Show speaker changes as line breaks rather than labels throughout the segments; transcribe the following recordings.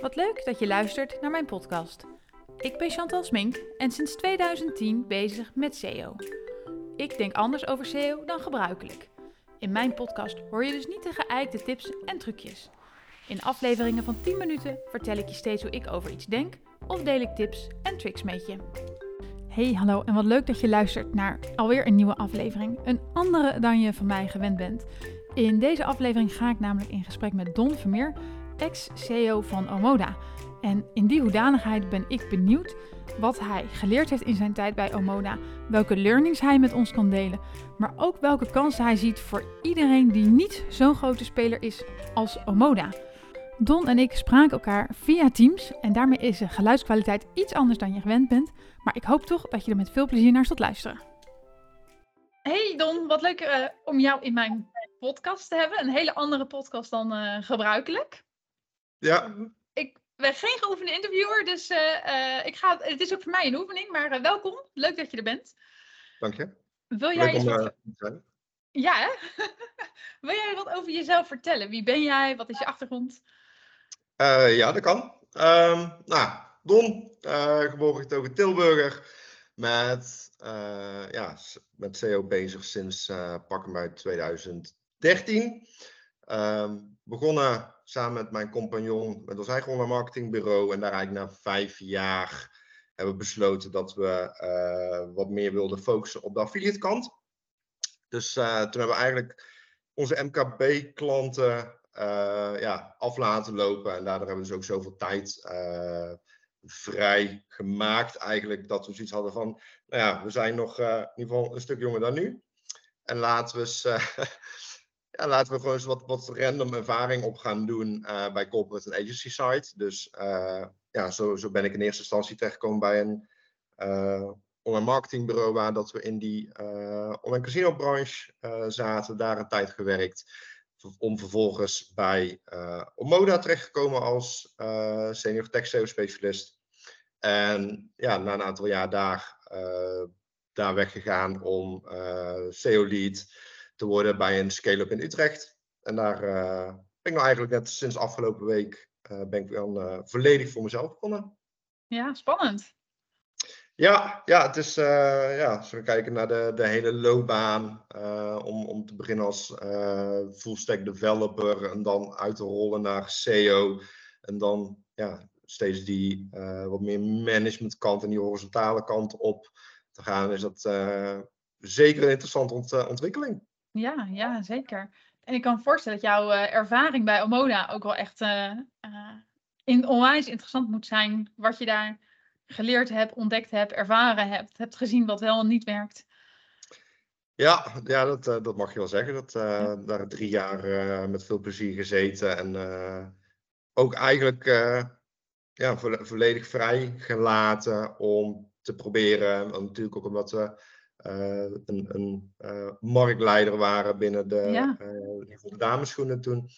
Wat leuk dat je luistert naar mijn podcast. Ik ben Chantal Smink en sinds 2010 bezig met SEO. Ik denk anders over SEO dan gebruikelijk. In mijn podcast hoor je dus niet de geëikte tips en trucjes. In afleveringen van 10 minuten vertel ik je steeds hoe ik over iets denk of deel ik tips en tricks met je. Hey, hallo en wat leuk dat je luistert naar alweer een nieuwe aflevering. Een andere dan je van mij gewend bent. In deze aflevering ga ik namelijk in gesprek met Don Vermeer, ex-CEO van Omoda. En in die hoedanigheid ben ik benieuwd wat hij geleerd heeft in zijn tijd bij Omoda, welke learnings hij met ons kan delen, maar ook welke kansen hij ziet voor iedereen die niet zo'n grote speler is als Omoda. Don en ik spraken elkaar via Teams en daarmee is de geluidskwaliteit iets anders dan je gewend bent, maar ik hoop toch dat je er met veel plezier naar zult luisteren. Hey Don, wat leuk uh, om jou in mijn podcast te hebben. Een hele andere podcast dan uh, gebruikelijk.
Ja.
Ik ben geen geoefende interviewer, dus uh, ik ga, het is ook voor mij een oefening, maar welkom. Leuk dat je er bent.
Dank je.
Wil jij eens wat... Ja, hè? Wil jij wat over jezelf vertellen? Wie ben jij? Wat is je achtergrond?
ja, dat kan. Um, nou, Don, geboren getogen Tilburger met, uh, ja, met SEO bezig sinds uh, pakken bij 2013. Um, begonnen samen met mijn compagnon met ons eigen online marketingbureau. En daar eigenlijk na vijf jaar hebben we besloten dat we uh, wat meer wilden focussen op de affiliate kant. Dus toen hebben we eigenlijk onze MKB-klanten ja, af laten lopen. En daardoor hebben we dus ook zoveel tijd vrij gemaakt eigenlijk. Dat we zoiets hadden van, nou ja, we zijn nog in ieder geval een stuk jonger dan nu. En laten we eens, ja, laten we gewoon eens wat, wat random ervaring op gaan doen uh, bij corporate en agency side. Dus ja, zo, zo ben ik in eerste instantie terechtgekomen bij een online marketingbureau waar dat we in die online casino branche zaten. Daar een tijd gewerkt om vervolgens bij uh, Omoda terechtgekomen als uh, senior tech SEO specialist. En ja, na een aantal jaar daar, uh, daar weggegaan om SEO-lead te worden bij een scale-up in Utrecht. En daar ben ik nou eigenlijk net sinds afgelopen week ben ik dan volledig voor mezelf begonnen.
Ja, spannend.
Ja, ja, het is, uh, ja, als we kijken naar de, de hele loopbaan, uh, om, om te beginnen als uh, full stack developer en dan uit te rollen naar SEO en dan ja, steeds die wat meer management kant en die horizontale kant op te gaan, is dat zeker een interessante ont ontwikkeling.
Ja, ja, zeker. En ik kan me voorstellen dat jouw ervaring bij Omoda ook wel echt in, onwijs interessant moet zijn, wat je daar geleerd hebt, ontdekt hebt, ervaren hebt, hebt gezien wat wel en niet werkt.
Ja, ja dat, uh, dat mag je wel zeggen. Dat, uh, ja. Daar drie jaar uh, met veel plezier gezeten en ook eigenlijk ja, vo volledig vrij gelaten om te proberen. En natuurlijk ook omdat we een, een marktleider waren binnen de, ja. de dameschoenen toen.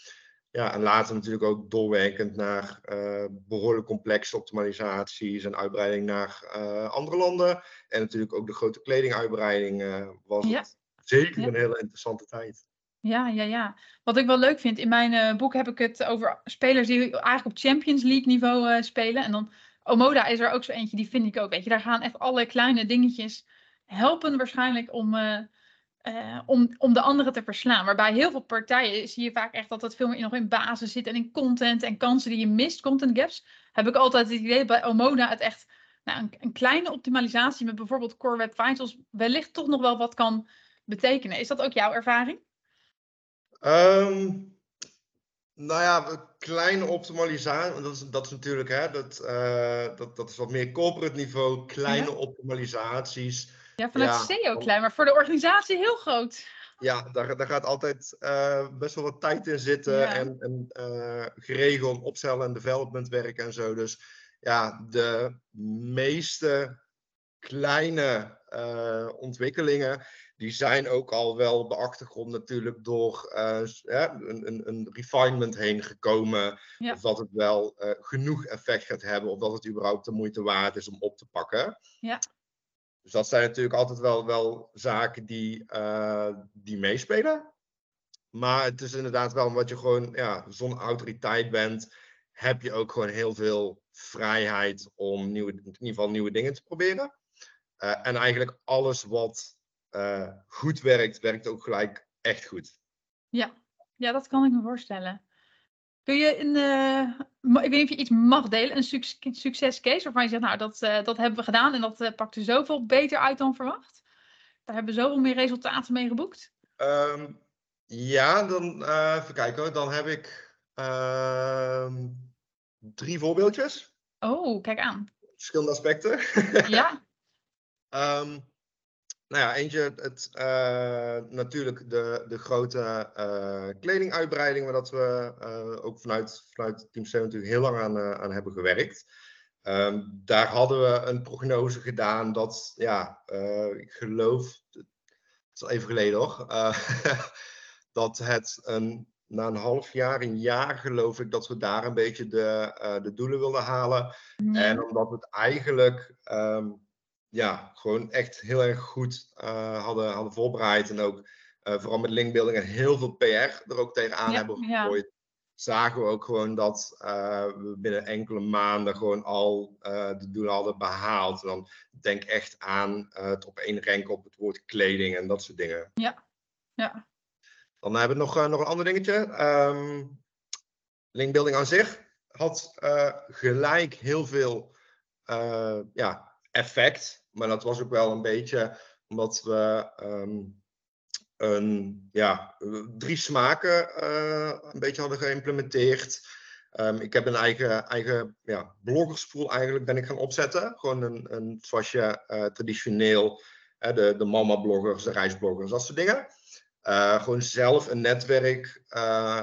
Ja, en later natuurlijk ook doorwerkend naar uh, behoorlijk complexe optimalisaties en uitbreiding naar uh, andere landen. En natuurlijk ook de grote kledinguitbreiding uh, was ja. het zeker ja. een hele interessante tijd.
Ja, ja, ja. Wat ik wel leuk vind, in mijn boek heb ik het over spelers die eigenlijk op Champions League niveau spelen. En dan Omoda is er ook zo eentje, die vind ik ook. Weet je, daar gaan echt alle kleine dingetjes helpen waarschijnlijk om uh, om, om de anderen te verslaan. Waarbij heel veel partijen zie je vaak echt dat het veel meer nog in basis zit en in content en kansen die je mist, content gaps. Heb ik altijd het idee bij Omoda het echt nou, een, een, kleine optimalisatie met bijvoorbeeld Core Web Vitals wellicht toch nog wel wat kan betekenen. Is dat ook jouw ervaring?
Um, nou ja, kleine optimalisatie, dat is, dat is natuurlijk, hè, dat, uh, dat, dat is wat meer corporate niveau, kleine ja. optimalisaties.
Ja, vanuit ja. SEO klein, maar voor de organisatie heel groot.
Ja, daar, daar gaat altijd uh, best wel wat tijd in zitten ja. en, en uh, geregeld opstellen en development werk en zo. Dus ja, de meeste kleine uh, ontwikkelingen, die zijn ook al wel op de achtergrond natuurlijk door ja, een, een, een, refinement heen gekomen. Ja. Of dat het wel genoeg effect gaat hebben, of dat het überhaupt de moeite waard is om op te pakken.
Ja.
Dus dat zijn natuurlijk altijd wel, wel zaken die, uh, die meespelen. Maar het is inderdaad wel omdat je gewoon ja, zo'n autoriteit bent, heb je ook gewoon heel veel vrijheid om nieuwe, in ieder geval nieuwe dingen te proberen. Eh, en eigenlijk alles wat uh, goed werkt, werkt ook gelijk echt goed.
Ja. ja, dat kan ik me voorstellen. Kun je in, uh, ik weet niet of je iets mag delen, een suc succescase waarvan je zegt, nou dat, dat hebben we gedaan en dat pakte zoveel beter uit dan verwacht? Daar hebben we zoveel meer resultaten mee geboekt?
Um, ja, dan even kijken hoor. Dan heb ik ehm, drie voorbeeldjes.
Oh, kijk aan.
Verschillende aspecten.
Ja.
um, nou ja, eentje, het, uh, natuurlijk de, de grote uh, kledinguitbreiding, waar dat we uh, ook vanuit, vanuit Team 7 natuurlijk heel lang aan, aan hebben gewerkt. Um, daar hadden we een prognose gedaan dat, ja, ik geloof, het is al even geleden hoor, dat het een, na een half jaar, een jaar geloof ik, dat we daar een beetje de, de doelen wilden halen. Ja. En omdat het eigenlijk... Um, ja, gewoon echt heel erg goed uh, hadden, hadden voorbereid. En ook uh, vooral met linkbuilding en heel veel PR er ook tegenaan ja, hebben gegooid. Ja. Zagen we ook gewoon dat uh, we binnen enkele maanden gewoon al de doelen hadden behaald. En dan denk echt aan het op één ranken op het woord kleding en dat soort dingen.
Ja, ja.
Dan hebben we nog, nog een ander dingetje. Um, linkbuilding aan zich had gelijk heel veel ja, effect. Maar dat was ook wel een beetje omdat we um, een, ja, drie smaken uh, een beetje hadden geïmplementeerd. Um, ik heb een eigen, eigen ja, bloggerspool eigenlijk ben ik gaan opzetten. Gewoon een, een zoals je uh, traditioneel, uh, de, de mama-bloggers, de reisbloggers, dat soort dingen. Uh, gewoon zelf een netwerk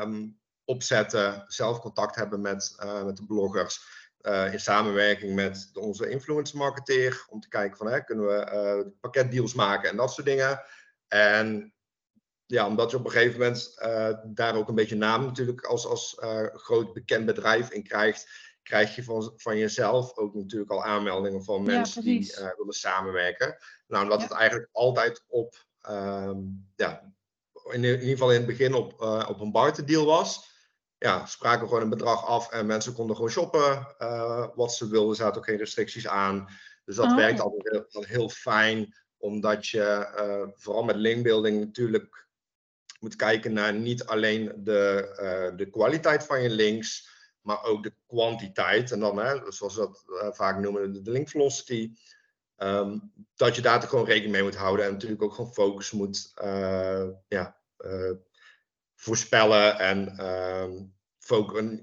um, opzetten, zelf contact hebben met, met de bloggers. Uh, in samenwerking met onze influencer marketeer. Om te kijken van hè, kunnen we uh, pakketdeals maken en dat soort dingen. En ja, omdat je op een gegeven moment uh, daar ook een beetje naam natuurlijk als, als groot bekend bedrijf in krijgt, krijg je van, van jezelf ook natuurlijk al aanmeldingen van mensen ja, die willen samenwerken. Nou, omdat ja. het eigenlijk altijd op, um, ja, in, in, ieder geval in het begin op, op een barterdeal was ja, spraken gewoon een bedrag af en mensen konden gewoon shoppen uh, wat ze wilden. Er zaten ook geen restricties aan. Dus dat oh. werkt altijd heel, heel, fijn, omdat je uh, vooral met linkbuilding natuurlijk moet kijken naar niet alleen de, uh, de kwaliteit van je links, maar ook de kwantiteit. En dan, hè, zoals we dat vaak noemen, de, link velocity. Um, dat je daar toch gewoon rekening mee moet houden en natuurlijk ook gewoon focus moet ja, voorspellen en um,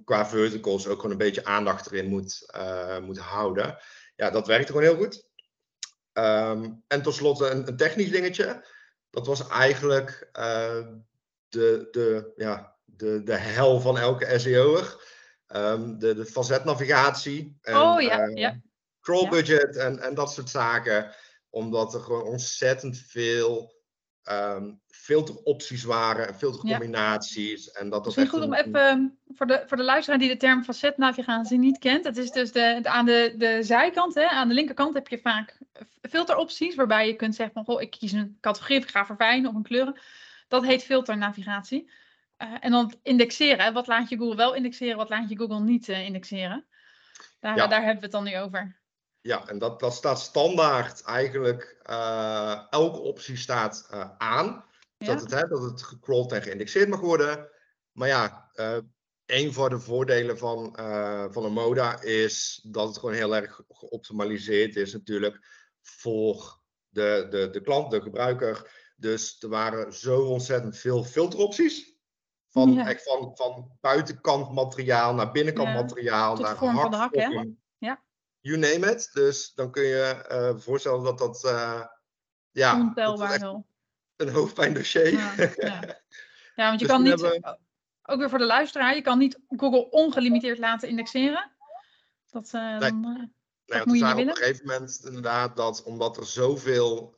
qua verticals ook gewoon een beetje aandacht erin moet, uh, moet houden. Ja, dat werkt gewoon heel goed. Um, en tot slot een, een, technisch dingetje. Dat was eigenlijk uh, de, de, ja, de, de hel van elke SEO'er. Um, de, de facetnavigatie. En,
oh ja, uh, ja.
Crawl budget ja. en, en dat soort zaken. Omdat er gewoon ontzettend veel um, filteropties waren en filtercombinaties. Ja. En dat
Misschien goed om even ehm, voor de, voor de luisteraar die de term facetnavigatie niet kent. Het is dus de, aan de, de zijkant, hè, aan de linkerkant heb je vaak filteropties. Waarbij je kunt zeggen van, goh, ik kies een categorie, ik ga verfijnen of een kleuren. Dat heet filternavigatie. Uh, en dan indexeren. Wat laat je Google wel indexeren, wat laat je Google niet uh, indexeren. Daar, ja. daar hebben we het dan nu over.
Ja, en dat, dat staat standaard eigenlijk, uh, elke optie staat uh, aan. Ja. Dat, het, hè, dat het gecrawled en geïndexeerd mag worden. Maar ja, uh, een van de voordelen van, van een moda is dat het gewoon heel erg geoptimaliseerd is natuurlijk voor de, de, de klant, de gebruiker. Dus er waren zo ontzettend veel filteropties. Van, ja. echt van, van buitenkant materiaal naar binnenkant ja. materiaal.
Tot
naar
vorm van de hak, hè?
You name it. Dus dan kun je uh, voorstellen dat dat, uh, ja,
Ontelbaar
dat een hoofdpijndossier.
Ja, ja. ja want je dus kan niet, hebben... ook weer voor de luisteraar, je kan niet Google ongelimiteerd laten indexeren. Dat, uh, nee. dan,
Nee, want we zagen op een gegeven moment inderdaad dat omdat er zoveel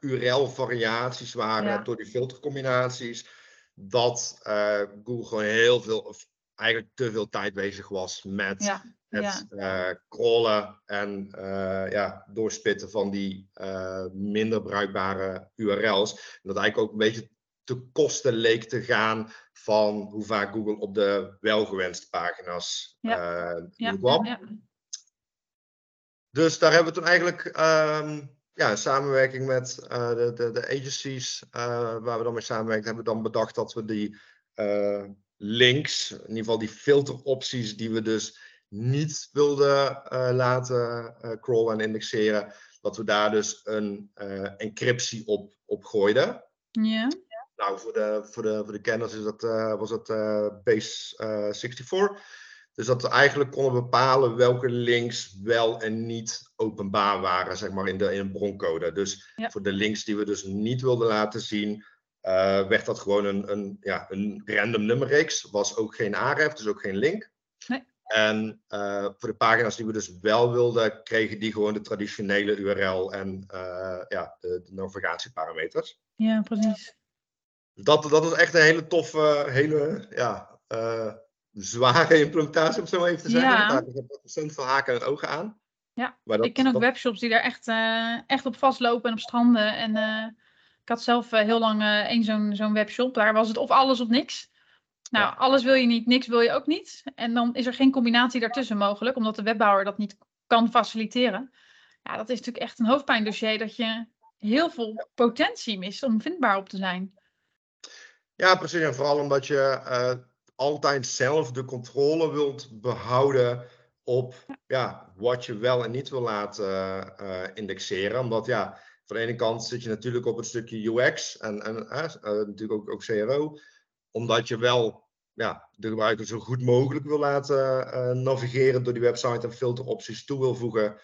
URL-variaties waren ja. door die filtercombinaties, dat Google gewoon heel veel, of eigenlijk te veel tijd bezig was met het ja. uh, crawlen en uh, ja, doorspitten van die uh, minder bruikbare URL's. En dat eigenlijk ook een beetje te kosten leek te gaan van hoe vaak Google op de welgewenste pagina's
Ja.
eh,
Ja,
kwam.
ja, ja.
Dus daar hebben we toen eigenlijk ehm, ja, in samenwerking met eh, de, de, de agencies eh, waar we dan mee samenwerken, hebben we dan bedacht dat we die eh, links, in ieder geval die filteropties die we dus niet wilden eh, laten eh, crawlen en indexeren, dat we daar dus een eh, encryptie op, op gooiden.
Ja,
Nou, voor de, voor de, voor de kenners is dat, was dat Base eh, 64. Dus dat we eigenlijk konden bepalen welke links wel en niet openbaar waren, zeg maar, in de, in de broncode. Dus
Ja.
voor de links die we dus niet wilden laten zien, werd dat gewoon een, een, ja, een random nummerreeks. Was ook geen aref, dus ook geen link.
Nee.
En eh, voor de pagina's die we dus wel wilden, kregen die gewoon de traditionele URL en eh, ja, de, de navigatieparameters
ja, precies.
dat, dat is echt een hele toffe, hele ja, eh, zware implementatie, om het zo even te zeggen.
Ja.
Daar zit ontzettend veel haken en ogen aan.
Ja,
dat,
ik ken ook
dat-
webshops die daar echt, echt op vastlopen en op stranden. En ik had zelf heel lang één zo'n zo'n webshop. Daar was het of alles of niks. Nou,
Ja.
alles wil je niet, niks wil je ook niet. En dan is er geen combinatie daartussen mogelijk, omdat de webbouwer dat niet kan faciliteren. Ja, dat is natuurlijk echt een hoofdpijndossier dat je heel veel potentie mist om vindbaar op te zijn.
Ja, precies. En vooral omdat je eh, altijd zelf de controle wilt behouden op ja, wat je wel en niet wil laten eh, indexeren. Omdat ja, van de ene kant zit je natuurlijk op het stukje UX en, en eh, natuurlijk ook, ook CRO. Omdat je wel ja, de gebruiker zo goed mogelijk wil laten eh, navigeren door die website en filteropties toe wil voegen.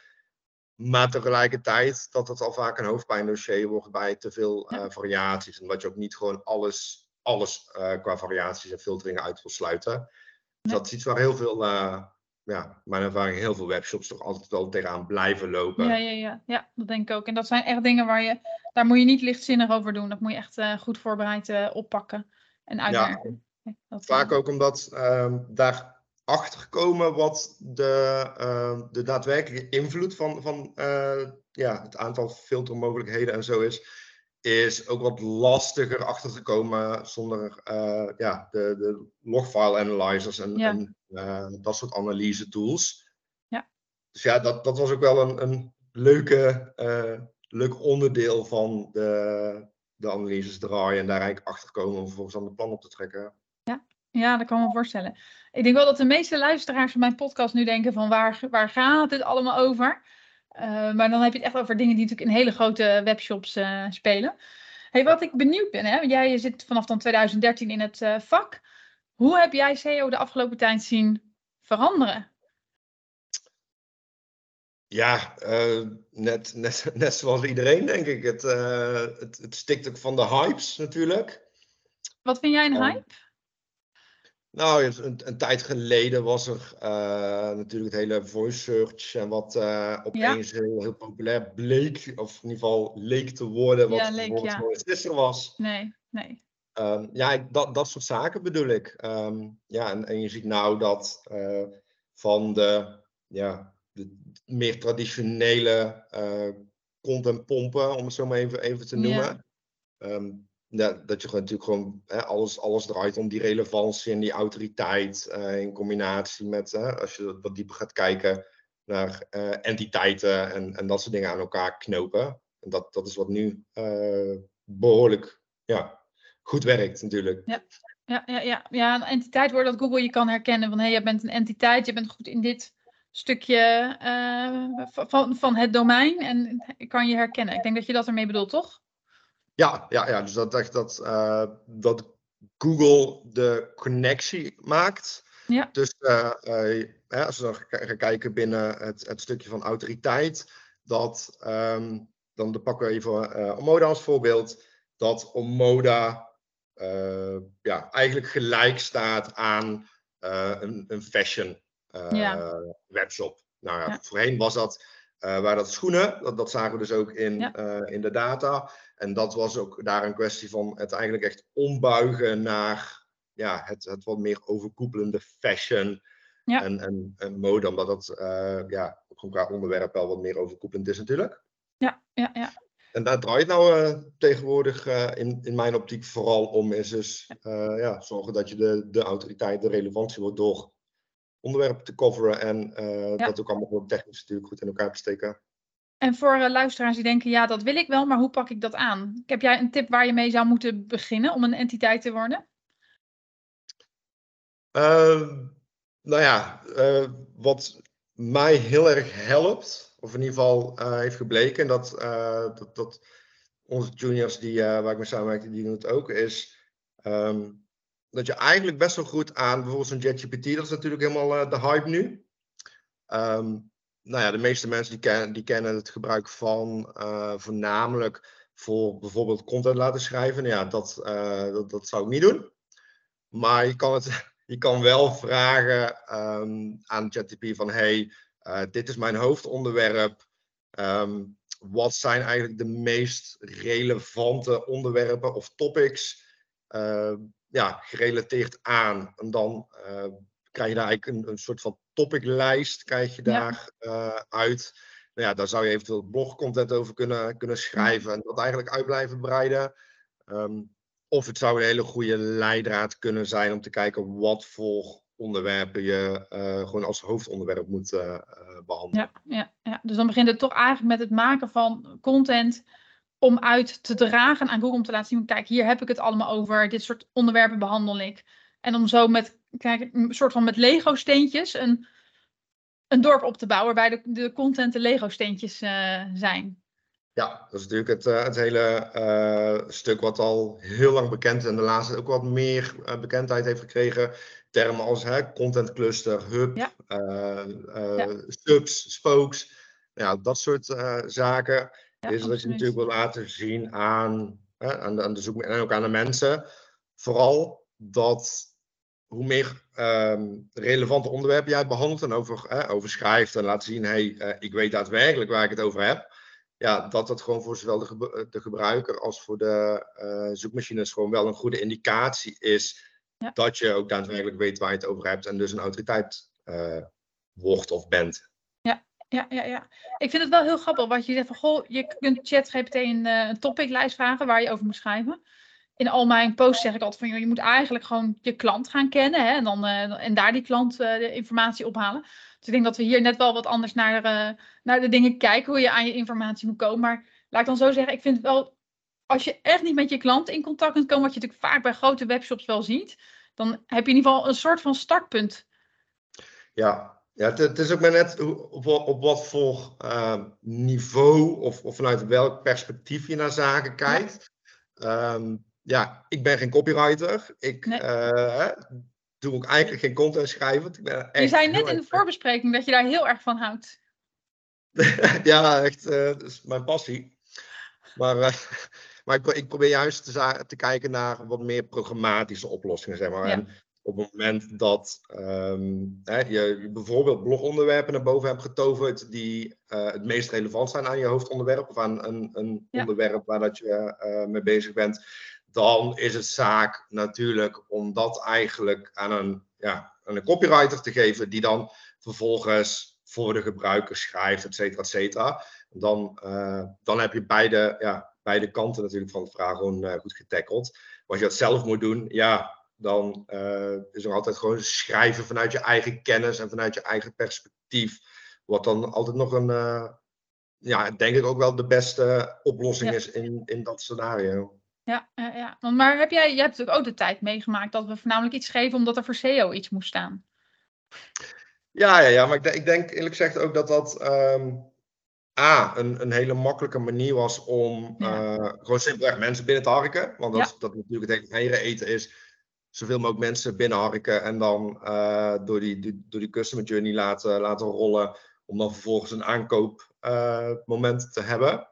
Maar tegelijkertijd dat het al vaak een hoofdpijndossier wordt bij te veel eh, variaties. En dat je ook niet gewoon alles, alles eh, qua variaties en filteringen uit wil sluiten. Dus
Nee.
dat is iets waar heel veel, ja, mijn ervaring, heel veel webshops toch altijd wel tegenaan blijven lopen.
Ja, ja, ja, ja, dat denk ik ook. En dat zijn echt dingen waar je, daar moet je niet lichtzinnig over doen. Dat moet je echt goed voorbereid oppakken en uitwerken. Ja, dat,
Vaak ook omdat ehm daar achter komen wat de, ehm, de daadwerkelijke invloed van, van eh, ja, het aantal filtermogelijkheden en zo is, is ook wat lastiger achter te komen zonder eh, ja, de, de logfile analyzers en,
Ja.
en eh, dat soort analyse tools.
Ja.
Dus ja, dat, dat was ook wel een, een leuke, leuk onderdeel van de, de analyses draaien en daar eigenlijk achter komen om vervolgens aan de plan op te trekken.
Ja, dat kan ik me voorstellen. Ik denk wel dat de meeste luisteraars van mijn podcast nu denken van waar, waar gaat het allemaal over? Eh, maar dan heb je het echt over dingen die natuurlijk in hele grote webshops eh, spelen. Hey, wat ik benieuwd ben, hè? jij zit vanaf dan 2013 in het eh, vak. Hoe heb jij SEO de afgelopen tijd zien veranderen?
Ja, eh, net, net, net zoals iedereen, denk ik. Het, eh, het, het stikt ook van de hypes natuurlijk.
Wat vind jij een
Ehm,
hype?
Nou, ja, een, een tijd geleden was er eh, natuurlijk het hele voice search en wat opeens heel, heel populair bleek, of in ieder geval leek te worden, wat
Ja, leek,
bijvoorbeeld
ja.
gisteren was.
Nee, nee.
Ehm, ja, ik- dat, dat soort zaken bedoel ik. Ehm, ja, en, en je ziet nou dat van de, ja, de meer traditionele content pompen, om het zo maar even, even te
Ja.
noemen. Ehm, ja, dat je gewoon natuurlijk gewoon hè, alles, alles draait om die relevantie en die autoriteit eh, in combinatie met, hè, als je wat dieper gaat kijken naar eh, entiteiten en, en dat soort dingen aan elkaar knopen. En dat, dat is wat nu eh, behoorlijk ja, goed werkt natuurlijk.
Ja, ja, ja. ja, een entiteit wordt dat Google je kan herkennen van hé, hey, je bent een entiteit, je bent goed in dit stukje eh, va- van, van het domein en kan je herkennen. Ik denk dat je dat ermee bedoelt, toch?
Ja, ja, ja dus dat echt dat, eh, dat Google de connectie maakt.
Ja.
Dus eh, als we dan gaan kijken binnen het, het stukje van autoriteit, dat ehm, dan de pakken we even Omoda als voorbeeld, dat Omoda ja, eigenlijk gelijk staat aan een, een fashion
Ja.
webshop. Nou ja, voorheen was dat, eh waar dat schoenen, dat, dat zagen we dus ook in, eh, in de data. En dat was ook daar een kwestie van het eigenlijk echt ombuigen naar ja, het, het wat meer overkoepelende fashion
Ja.
en, en, en mode. Omdat dat eh, ja, qua onderwerp wel wat meer overkoepelend is natuurlijk.
Ja, ja, ja.
En daar draait nou uh, tegenwoordig uh, in, in mijn optiek vooral om, is dus uh, ja, zorgen dat je de, de autoriteit, de relevantie wordt door onderwerpen te coveren en ja. dat ook allemaal technisch natuurlijk goed in elkaar te steken.
En voor luisteraars die denken, ja, dat wil ik wel, maar hoe pak ik dat aan? Heb jij een tip waar je mee zou moeten beginnen om een entiteit te worden?
Ehm, nou ja, wat mij heel erg helpt, of in ieder geval heeft gebleken, dat, dat, dat, onze juniors die, waar ik mee samenwerk, die doen het ook, is um, dat je eigenlijk best wel goed aan bijvoorbeeld zo'n JetGPT, dat is natuurlijk helemaal de hype nu. Um, nou ja, de meeste mensen die, ken, die kennen het gebruik van voornamelijk voor bijvoorbeeld content laten schrijven. Nou ja, dat, dat, dat zou ik niet doen. Maar je kan het je kan wel vragen um, aan ChatGPT van hey, dit is mijn hoofdonderwerp. Um, wat zijn eigenlijk de meest relevante onderwerpen of topics ja, gerelateerd aan? En dan uh, krijg je daar eigenlijk een, een soort van topiclijst krijg je daar ja. uit. Nou ja, daar zou je eventueel blogcontent over kunnen, kunnen schrijven en dat eigenlijk uit blijven breiden. Um, of het zou een hele goede leidraad kunnen zijn om te kijken wat voor onderwerpen je uh, gewoon als hoofdonderwerp moet behandelen.
Ja, ja, ja, dus dan begint het toch eigenlijk met het maken van content om uit te dragen aan Google om te laten zien, kijk, hier heb ik het allemaal over, dit soort onderwerpen behandel ik. En om zo met, kijk, een soort van met Lego-steentjes een, een dorp op te bouwen waarbij de, de content de Lego-steentjes uh, zijn.
Ja, dat is natuurlijk het, uh, het hele uh, stuk wat al heel lang bekend is en de laatste ook wat meer bekendheid heeft gekregen. Termen als hè, content cluster, hub, ja. ja. subs, spokes, ja, dat soort zaken. Ja, is dat je natuurlijk wil laten zien aan, aan, de, aan de zoek en ook aan de mensen. Vooral dat hoe meer um, relevante onderwerpen jij behandelt en over, over schrijft en laat zien, hey, ik weet daadwerkelijk waar ik het over heb ja, dat dat gewoon voor zowel de, eh, de gebruiker als voor de uh, zoekmachines gewoon wel een goede indicatie is dat je ook daadwerkelijk weet waar je het over hebt en dus een autoriteit uh, wordt of bent.
Ja, ja, ja. Ik vind het wel heel grappig wat je zegt van goh, je kunt ChatGPT een, een topiclijst vragen waar je over moet schrijven. In al mijn posts zeg ik altijd van je moet eigenlijk gewoon je klant gaan kennen hè, en, dan, en daar die klant de informatie ophalen. Dus ik denk dat we hier net wel wat anders naar, naar de dingen kijken, hoe je aan je informatie moet komen. Maar laat ik dan zo zeggen, ik vind wel, als je echt niet met je klant in contact kunt komen, wat je natuurlijk vaak bij grote webshops wel ziet, dan heb je in ieder geval een soort van startpunt.
Ja, ja het, het is ook maar net op, op wat voor uh, niveau of, of, vanuit welk perspectief je naar zaken kijkt. Ja, um, ja ik ben geen copywriter. Ik, nee. uh, doe ik eigenlijk geen content schrijven. Ik ben
je zei net in de voorbespreking dat je daar heel erg van houdt.
ja, echt. Uh, dat is mijn passie. Maar, uh, maar ik, ik, probeer juist te, te, kijken naar wat meer programmatische oplossingen, zeg maar. Ja. En op het moment dat um, hè, je bijvoorbeeld blogonderwerpen naar boven hebt getoverd die uh, het meest relevant zijn aan je hoofdonderwerp of aan een, een ja. onderwerp waar dat je mee bezig bent, dan is het zaak natuurlijk om dat eigenlijk aan een, ja, aan een copywriter te geven, die dan vervolgens voor de gebruiker schrijft, et cetera, et cetera. Dan, uh, dan heb je beide, ja, beide kanten natuurlijk van de vraag gewoon goed getackeld. Als je dat zelf moet doen, ja, dan uh, is er altijd gewoon schrijven vanuit je eigen kennis en vanuit je eigen perspectief. Wat dan altijd nog een, ja, denk ik ook wel de beste oplossing ja. is in, in dat scenario.
Ja, ja, ja. Maar heb jij, jij hebt natuurlijk ook de tijd meegemaakt dat we voornamelijk iets schreven omdat er voor SEO iets moest staan.
Ja, ja, ja maar ik, denk, ik denk eerlijk gezegd ook dat dat um, A, een, een hele makkelijke manier was om ja. uh, gewoon simpelweg mensen binnen te harken. Want dat, ja. dat natuurlijk het hele eten is zoveel mogelijk mensen binnenharken en dan uh, door, die, die, door die customer journey laten, laten rollen. Om dan vervolgens een aankoopmoment uh, te hebben.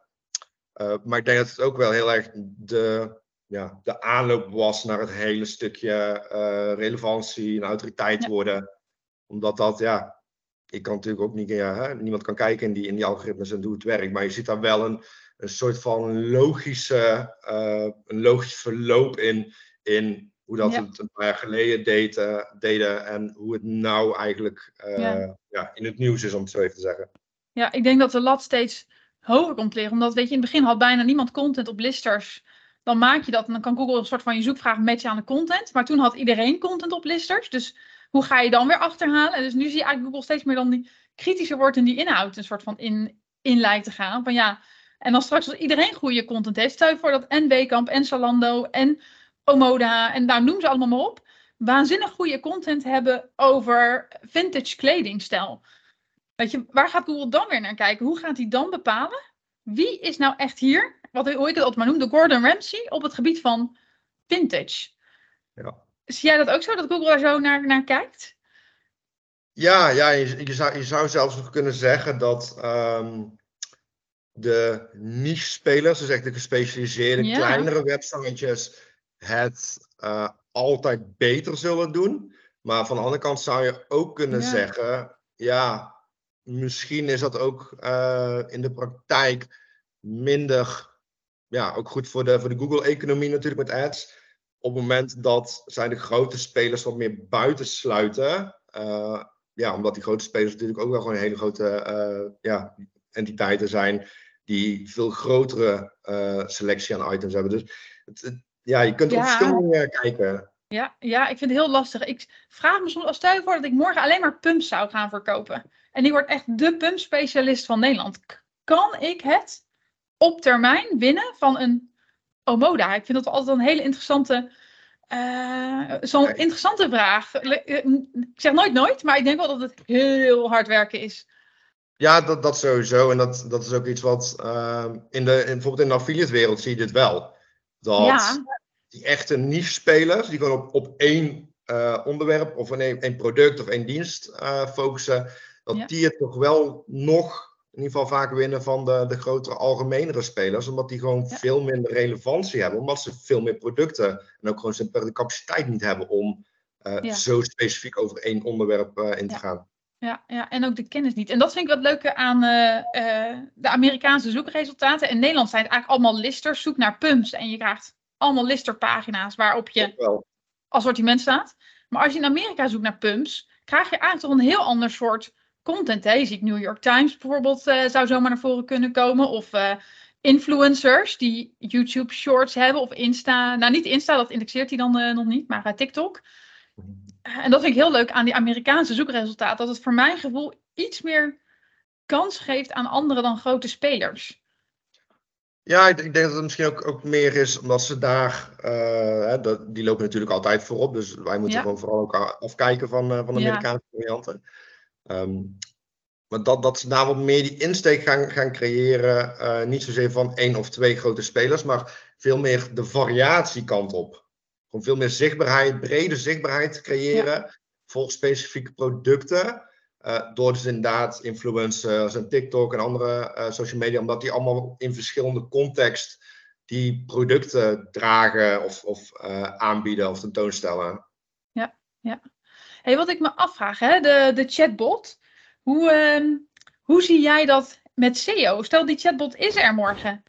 Uh, maar ik denk dat het ook wel heel erg de, ja, de aanloop was naar het hele stukje relevantie en autoriteit ja. worden. Omdat dat, ja, ik kan natuurlijk ook niet, ja, hè, niemand kan kijken in die, in die algoritmes en hoe het werkt. Maar je ziet daar wel een, een soort van logische, een logisch verloop in, in hoe dat ja. het een paar jaar geleden deed, deden en hoe het nou eigenlijk ja. ja. in het nieuws is, om het zo even te zeggen.
Ja, ik denk dat de lat steeds hoger komt liggen. Omdat, weet je, in het begin had bijna niemand content op listers. Dan maak je dat en dan kan Google een soort van je zoekvraag matchen aan de content. Maar toen had iedereen content op listers. Dus hoe ga je dan weer achterhalen? Dus nu zie je eigenlijk Google steeds meer dan die kritischer wordt in die inhoud een soort van in, in lijkt te gaan. Van ja, en dan straks als iedereen goede content heeft, stel je voor dat en Wekamp en Salando en Omoda en daar noem ze allemaal maar op, waanzinnig goede content hebben over vintage kledingstijl. Weet je, waar gaat Google dan weer naar kijken? Hoe gaat hij dan bepalen? Wie is nou echt hier, wat hoe ik het altijd maar noem, de Gordon Ramsay op het gebied van vintage?
Ja.
Zie jij dat ook zo, dat Google daar zo naar, naar kijkt?
Ja, ja je, je, zou, je zou zelfs nog kunnen zeggen dat ehm, de niche-spelers, dus echt de gespecialiseerde kleinere websitejes, het uh, altijd beter zullen doen. Maar van de andere kant zou je ook kunnen zeggen, ja, misschien is dat ook uh, in de praktijk minder, ja, ook goed voor de, voor de Google-economie natuurlijk met ads. Op het moment dat zij de grote spelers wat meer buitensluiten, uh, ja, omdat die grote spelers natuurlijk ook wel gewoon hele grote ja, entiteiten zijn die veel grotere selectie aan items hebben. Dus het, ja, je kunt op verschillende kijken.
Ja, ja, ik vind het heel lastig. Ik vraag me soms, stel je voor dat ik morgen alleen maar pumps zou gaan verkopen. En die wordt echt de pumpspecialist van Nederland. Kan ik het op termijn winnen van een Omoda? Ik vind dat altijd een hele interessante, uh, zo'n interessante vraag. Ik zeg nooit nooit, maar ik denk wel dat het heel hard werken is.
Ja, dat, dat sowieso. En dat, dat is ook iets wat uh, in de, in, bijvoorbeeld in de affiliate wereld zie je dit wel. Dat ja. die echte niche-spelers, die gewoon op, op één uh, onderwerp of één, één product of één dienst uh, focussen, dat die het toch wel nog in ieder geval vaak winnen van de, de grotere, algemenere spelers. Omdat die gewoon veel minder relevantie hebben. Omdat ze veel meer producten en ook gewoon de capaciteit niet hebben om uh, zo specifiek over één onderwerp in te gaan.
Ja, ja, en ook de kennis niet. En dat vind ik wat leuker aan uh, uh, de Amerikaanse zoekresultaten. In Nederland zijn het eigenlijk allemaal listers. Zoek naar pumps en je krijgt allemaal listerpagina's waarop je assortiment staat. Maar als je in Amerika zoekt naar pumps, krijg je eigenlijk toch een heel ander soort content. Hè? Je ziet New York Times bijvoorbeeld, uh, zou zomaar naar voren kunnen komen. Of influencers die YouTube Shorts hebben of Insta. Nou, niet Insta, dat indexeert hij dan nog niet, maar TikTok. En dat vind ik heel leuk aan die Amerikaanse zoekresultaten. Dat het voor mijn gevoel iets meer kans geeft aan andere dan grote spelers.
Ja, ik, denk dat het misschien ook, ook meer is omdat ze daar, uh, dat, die lopen natuurlijk altijd voorop. Dus wij moeten gewoon vooral ook afkijken van, uh, van de Amerikaanse varianten. Um, maar dat, dat ze daar wat meer die insteek gaan, gaan creëren. Uh, niet zozeer van één of twee grote spelers, maar veel meer de variatiekant op om veel meer zichtbaarheid, brede zichtbaarheid te creëren voor specifieke producten. Uh, door dus inderdaad influencers en TikTok en andere uh, social media, omdat die allemaal in verschillende context die producten dragen of, of uh, aanbieden of tentoonstellen.
Ja, ja. Hey, wat ik me afvraag, hè, de, de chatbot. Hoe, ehm, hoe zie jij dat met SEO? Stel die chatbot is er morgen.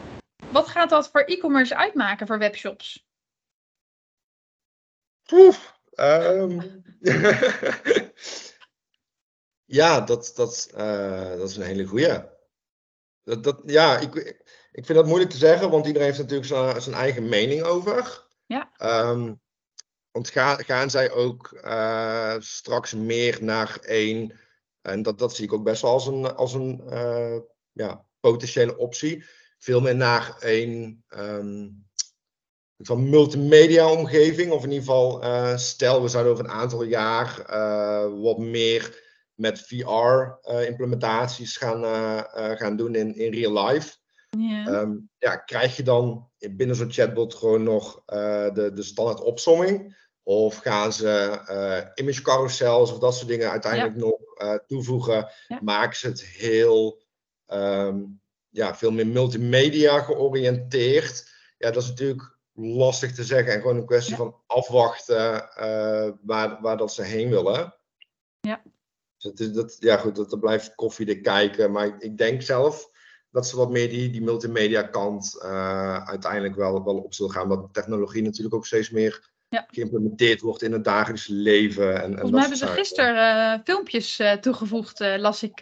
Wat gaat dat voor e-commerce uitmaken voor webshops?
Poef. Um, ja, dat, dat, uh, dat is een hele goeie. Dat, dat, ja, ik, ik vind dat moeilijk te zeggen, want iedereen heeft natuurlijk zijn, zijn eigen mening over.
Ja.
Um, want ga, gaan zij ook uh, straks meer naar één, en dat, dat zie ik ook best wel als een, als een uh, ja, potentiële optie, veel meer naar één um, van multimedia omgeving. Of in ieder geval, uh, stel we zouden over een aantal jaar uh, wat meer met VR uh, implementaties gaan, gaan doen in, in real life.
Yeah.
Um, ja, krijg je dan binnen zo'n chatbot gewoon nog de, de standaard opsomming? Of gaan ze image carousels of dat soort dingen uiteindelijk nog toevoegen? Maken ze het heel, um, ja, veel meer multimedia georiënteerd? Ja, dat is natuurlijk lastig te zeggen. En gewoon een kwestie van afwachten uh, waar, waar dat ze heen willen.
Ja.
Dus dat, dat, ja, goed, dat, dat blijft koffiedik kijken. Maar ik, ik, denk zelf dat ze wat meer die, die multimedia kant uh, uiteindelijk wel, wel op zullen gaan. Dat technologie natuurlijk ook steeds meer ja. geïmplementeerd wordt in het dagelijks leven. En,
Volgens mij hebben ze gisteren uh, filmpjes toegevoegd, las ik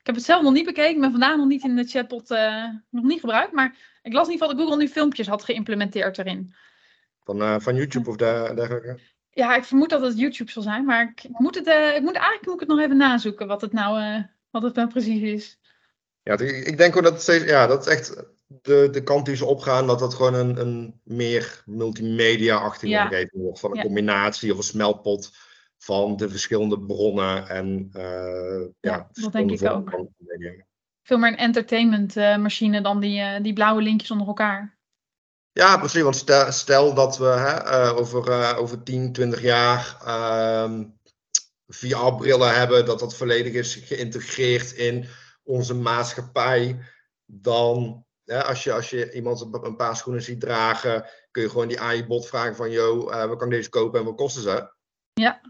Ik heb het zelf nog niet bekeken. Ik ben vandaag nog niet in de chatbot uh, nog niet gebruikt. Maar ik las in ieder geval dat Google nu filmpjes had geïmplementeerd erin.
Van, uh, van YouTube of dergelijke?
Ja, ik vermoed dat het YouTube zal zijn. Maar ik, ik moet, het, uh, ik moet eigenlijk moet ik het nog even nazoeken wat het nou, wat het nou precies is.
Ja, ik denk ook dat het steeds, ja, dat is echt de, de kant die ze opgaan, dat dat gewoon een, een meer multimedia-achtige ja. omgeving wordt. Van een combinatie of een smelpot van de verschillende bronnen en uh, ja,
ja dat denk ik ook. Veel meer een entertainment uh, machine dan die, uh, die blauwe linkjes onder elkaar.
Ja, precies. Want stel, stel dat we hè, over, over 10, 20 jaar ehm, VR-brillen hebben, dat dat volledig is geïntegreerd in onze maatschappij, dan als, je, als je iemand een paar schoenen ziet dragen, kun je gewoon die AI-bot vragen van, yo, uh, we kan deze kopen en wat kosten ze?
Ja.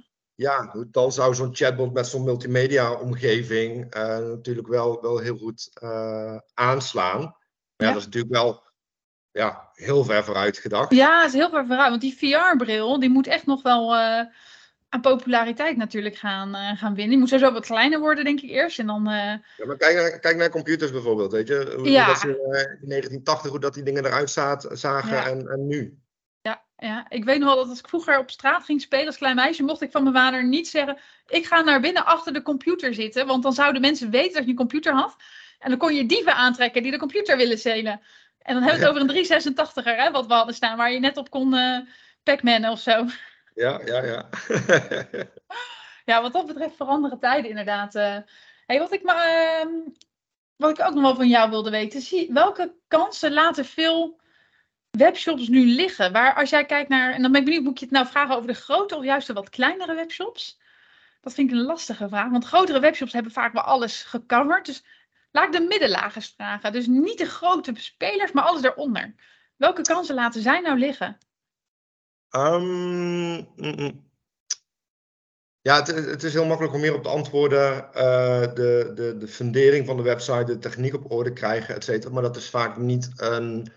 Ja, dan zou zo'n chatbot met zo'n multimedia-omgeving uh, natuurlijk wel, wel heel goed uh, aanslaan. Maar ja. ja, dat is natuurlijk wel ja, heel ver vooruit gedacht.
Ja, dat is heel ver vooruit. Want die VR-bril, die moet echt nog wel aan populariteit natuurlijk gaan, uh, gaan winnen. Die moet sowieso wat kleiner worden, denk ik eerst. En dan, uh...
Ja, maar kijk naar, kijk naar computers bijvoorbeeld, weet je. Hoe, ja. dat ze, uh, in 1980, hoe dat die dingen eruit zagen ja. en, en nu.
Ja, ik weet nog wel dat als ik vroeger op straat ging spelen als klein meisje, mocht ik van mijn vader niet zeggen, ik ga naar binnen achter de computer zitten, want dan zouden mensen weten dat je een computer had. En dan kon je dieven aantrekken die de computer willen stelen. En dan hebben we het over een 386er, hè, wat we hadden staan, waar je net op kon Pac-Man of zo.
Ja, ja, ja.
ja, wat dat betreft veranderen tijden inderdaad. Uh, hey, wat, ik maar, uh, wat ik ook nog wel van jou wilde weten, zie, welke kansen laten veel webshops nu liggen? Waar als jij kijkt naar, en dan ben ik benieuwd, moet je het nou vragen over de grote of juist de wat kleinere webshops? Dat vind ik een lastige vraag, want grotere webshops hebben vaak wel alles gecoverd. Dus laat ik de middenlagers vragen. Dus niet de grote spelers, maar alles daaronder. Welke kansen laten zij nou liggen?
Um, ja, het, het, is heel makkelijk om meer op te antwoorden. Uh, de, de, de fundering van de website, de techniek op orde krijgen, et cetera. Maar dat is vaak niet een,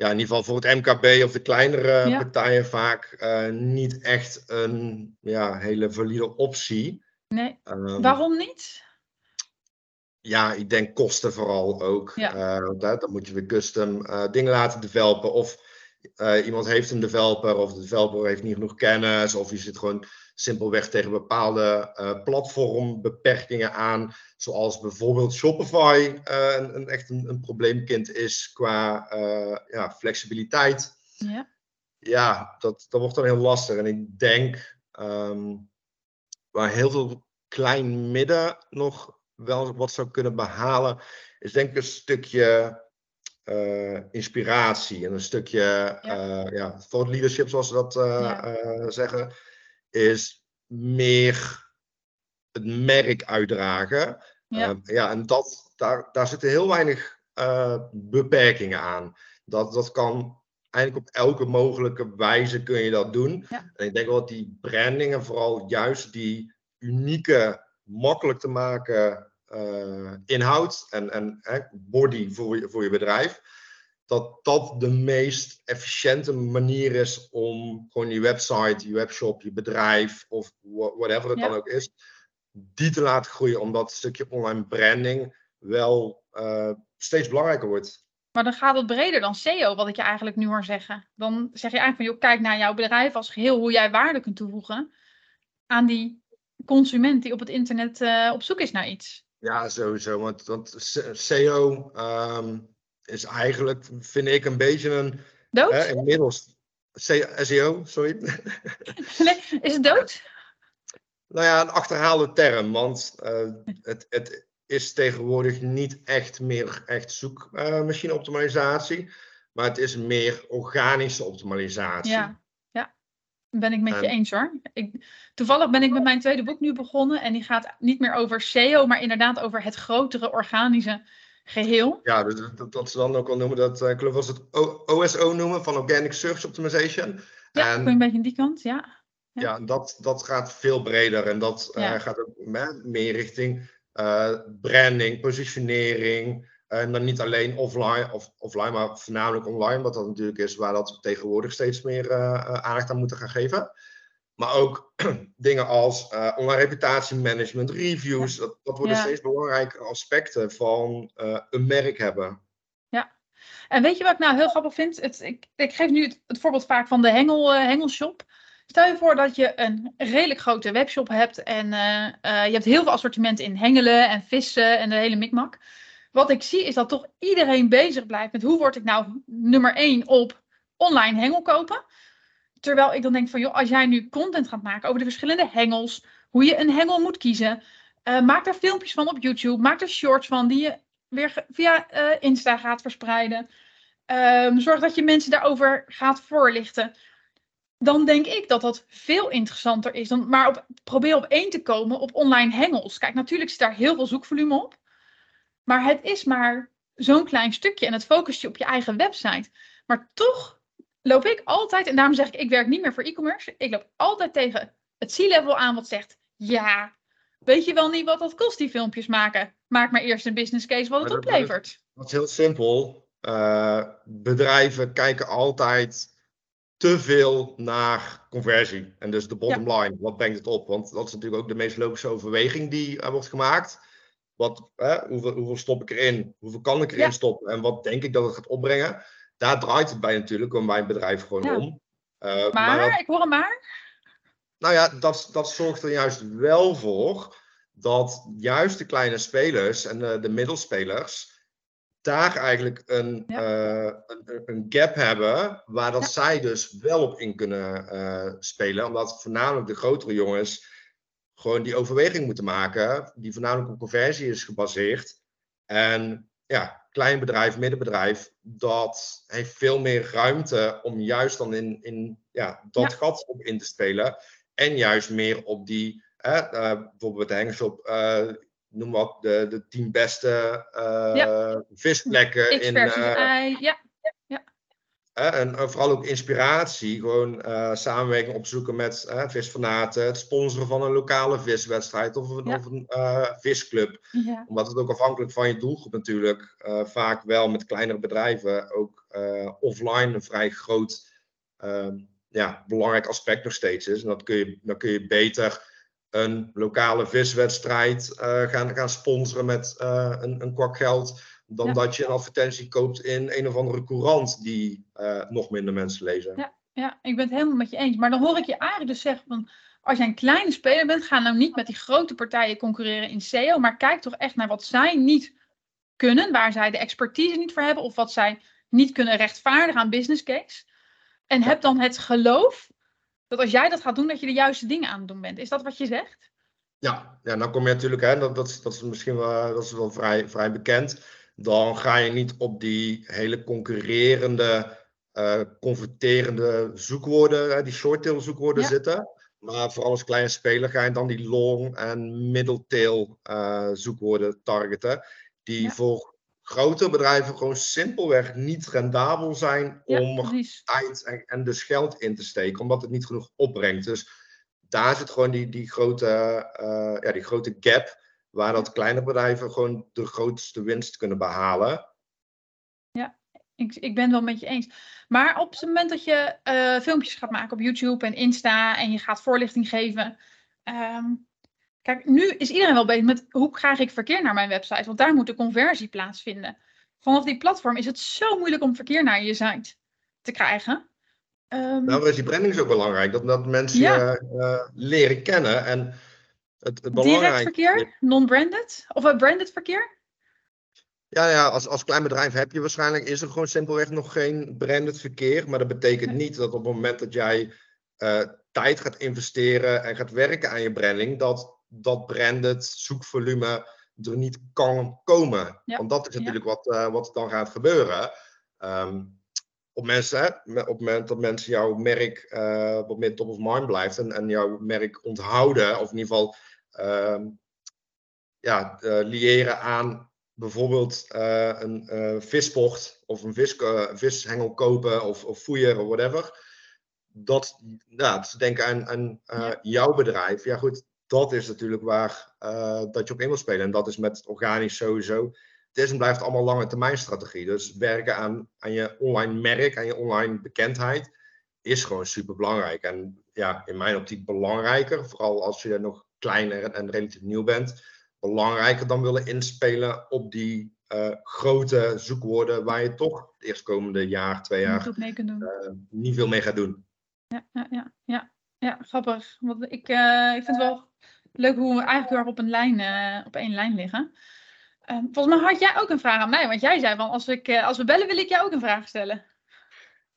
ja, in ieder geval voor het MKB of de kleinere partijen vaak uh, niet echt een ja, hele valide optie.
Nee. Um, Waarom niet?
Ja, ik denk kosten vooral ook. Ja. Uh, dan moet je weer custom dingen laten developen of uh, iemand heeft een developer of de developer heeft niet genoeg kennis of je zit gewoon simpelweg tegen bepaalde uh, platformbeperkingen aan, zoals bijvoorbeeld Shopify uh, een, een, echt een, een, probleemkind is qua ja, flexibiliteit.
Ja,
ja dat, dat wordt dan heel lastig. En ik denk um, waar heel veel klein midden nog wel wat zou kunnen behalen, is denk ik een stukje uh, inspiratie en een stukje ja. Uh, ja, thought leadership, zoals ze dat uh, ja. zeggen, is meer het merk uitdragen. Ja, ja en dat, daar, daar zitten heel weinig beperkingen aan. Dat, dat kan eigenlijk op elke mogelijke wijze kun je dat doen.
Ja.
En ik denk wel dat die branding en vooral juist die unieke, makkelijk te maken uh, inhoud en, en body voor je, voor je bedrijf, dat dat de meest efficiënte manier is om gewoon je website, je webshop, je bedrijf of whatever het dan ook is, die te laten groeien, omdat het stukje online branding wel uh, steeds belangrijker wordt.
Maar dan gaat het breder dan SEO, wat ik je eigenlijk nu hoor zeggen. Dan zeg je eigenlijk van, joh, kijk naar jouw bedrijf als geheel, hoe jij waarde kunt toevoegen aan die consument die op het internet uh, op zoek is naar iets.
Ja, sowieso. Want, want SEO um, is eigenlijk, vind ik, een beetje een.
Dood?
Hè, inmiddels. SEO, sorry.
Is het dood?
Nou ja, een achterhaalde term. Want uh, het, het is tegenwoordig niet echt meer echt zoekmachine-optimalisatie. Uh, maar het is meer organische optimalisatie.
Ja ben ik met je eens hoor. Ik, toevallig ben ik met mijn tweede boek nu begonnen. En die gaat niet meer over SEO, maar inderdaad over het grotere organische geheel.
Ja, dat, dat, ze dan ook al noemen, dat, uh, ik geloof was het OSO noemen, van Organic Search Optimization.
Ja, en, een beetje aan die kant, ja.
Ja, ja dat, dat gaat veel breder en dat uh, gaat ook meer richting uh, branding, positionering, en dan niet alleen offline, of, offline, maar voornamelijk online, wat dat natuurlijk is waar dat we tegenwoordig steeds meer uh, aandacht aan moeten gaan geven. Maar ook dingen als uh, online reputatiemanagement, reviews. Dat, dat worden steeds belangrijkere aspecten van uh, een merk hebben.
Ja, en weet je wat ik nou heel grappig vind? Het, ik, ik geef nu het, het, voorbeeld vaak van de hengel, uh, hengelshop. Stel je voor dat je een redelijk grote webshop hebt en je hebt heel veel assortiment in hengelen en vissen en de hele mikmak. Wat ik zie is dat toch iedereen bezig blijft met hoe word ik nou nummer één op online hengel kopen. Terwijl ik dan denk van, joh, als jij nu content gaat maken over de verschillende hengels, hoe je een hengel moet kiezen, uh, maak daar filmpjes van op YouTube, maak er shorts van die je weer via uh, Insta gaat verspreiden. Um, zorg dat je mensen daarover gaat voorlichten. Dan denk ik dat dat veel interessanter is. Dan maar probeer op één te komen op online hengels. Kijk, natuurlijk zit daar heel veel zoekvolume op. Maar het is maar zo'n klein stukje en het focust je op je eigen website. Maar toch loop ik altijd, en daarom zeg ik, ik werk niet meer voor e-commerce. Ik loop altijd tegen het C-level aan wat zegt, ja, weet je wel niet wat dat kost, die filmpjes maken. Maak maar eerst een business case wat het oplevert.
Dat is heel simpel. Uh, bedrijven kijken altijd te veel naar conversie. En dus de bottom line, wat brengt het op? Want dat is natuurlijk ook de meest logische overweging die er wordt gemaakt. Wat, hoeveel, hoeveel, stop ik erin? Hoeveel kan ik erin stoppen? En wat denk ik dat het gaat opbrengen? Daar draait het bij natuurlijk, om mijn bedrijf gewoon om.
Uh, maar, ik hoor hem maar.
Nou ja, dat, dat zorgt er juist wel voor dat juist de kleine spelers en de, de middelspelers daar eigenlijk een, uh, een, een, gap hebben waar dat zij dus wel op in kunnen uh, spelen. Omdat voornamelijk de grotere jongens gewoon die overweging moeten maken, die voornamelijk op conversie is gebaseerd. En ja, klein bedrijf, middenbedrijf, dat heeft veel meer ruimte om juist dan in, in ja, dat gat op in te spelen. En juist meer op die, uh, bijvoorbeeld de hengshop, uh, noem wat, de, de tien beste uh, visplekken.
in, ja.
En vooral ook inspiratie, gewoon uh, samenwerking opzoeken met uh, visfanaten, het sponsoren van een lokale viswedstrijd of een, of een uh, visclub. Ja. Omdat het ook afhankelijk van je doelgroep natuurlijk vaak wel met kleinere bedrijven ook offline een vrij groot ehm, ja, belangrijk aspect nog steeds is. En dat kun je, dan kun je beter een lokale viswedstrijd gaan, gaan sponsoren met een, een kwak geld dan dat je een advertentie koopt in een of andere courant die uh, nog minder mensen lezen.
Ja, ja, ik ben het helemaal met je eens. Maar dan hoor ik je eigenlijk dus zeggen van, als jij een kleine speler bent, ga nou niet met die grote partijen concurreren in SEO, maar kijk toch echt naar wat zij niet kunnen, waar zij de expertise niet voor hebben, of wat zij niet kunnen rechtvaardigen aan business case. En heb dan het geloof dat als jij dat gaat doen, dat je de juiste dingen aan het doen bent. Is dat wat je zegt?
Ja, ja dan kom je natuurlijk, hè, dat, dat, dat is misschien wel, dat is wel vrij, vrij bekend dan ga je niet op die hele concurrerende, uh, converterende zoekwoorden, die short-tail zoekwoorden zitten. Maar voor als kleine speler ga je dan die long- en middle-tail uh, zoekwoorden targeten. Die voor grotere bedrijven gewoon simpelweg niet rendabel zijn om tijd en, en, dus geld in te steken, omdat het niet genoeg opbrengt. Dus daar zit gewoon die, die, grote, uh, ja, die grote gap waar dat kleine bedrijven gewoon de grootste winst kunnen behalen.
Ja, ik, ik ben het wel met je eens. Maar op het moment dat je uh, filmpjes gaat maken op YouTube en Insta en je gaat voorlichting geven. Um, kijk, nu is iedereen wel bezig met hoe krijg ik verkeer naar mijn website? Want daar moet de conversie plaatsvinden. Vanaf die platform is het zo moeilijk om verkeer naar je site te krijgen.
Um, nou, is die branding is ook belangrijk. Dat, dat mensen je uh, leren kennen. En
het, het Direct verkeer, non-branded? Of een branded verkeer?
Ja, ja als, als klein bedrijf heb je waarschijnlijk, is er gewoon simpelweg nog geen branded verkeer. Maar dat betekent niet dat op het moment dat jij uh, tijd gaat investeren en gaat werken aan je branding, dat dat branded zoekvolume er niet kan komen. Want dat is natuurlijk wat, uh, wat dan gaat gebeuren. Um, op, mensen, hè, op het moment dat mensen jouw merk uh, wat meer top of mind blijft en, en jouw merk onthouden, of in ieder geval ja, uh, liëren aan bijvoorbeeld uh, een uh, visport of een vis, vishengel kopen of, of foeier of whatever. Dat, ja, ze denken aan, aan ja. jouw bedrijf. Ja goed, dat is natuurlijk waar dat je op in wil spelen. En dat is met organisch sowieso. Het is en blijft allemaal lange termijn strategie. Dus werken aan, aan je online merk, aan je online bekendheid. is gewoon super belangrijk. En ja, in mijn optiek belangrijker, vooral als je nog kleiner en relatief nieuw bent, belangrijker dan willen inspelen op die uh, grote zoekwoorden waar je toch het eerstkomende jaar, twee jaar uh, niet veel mee gaat doen.
Ja, ja, ja, ja. ja grappig. Want ik, uh, ik vind het wel leuk hoe we eigenlijk weer op, een lijn, op één lijn liggen. Ehm, volgens mij had jij ook een vraag aan mij, want jij zei van als, ik, als we bellen wil ik jou ook een vraag stellen.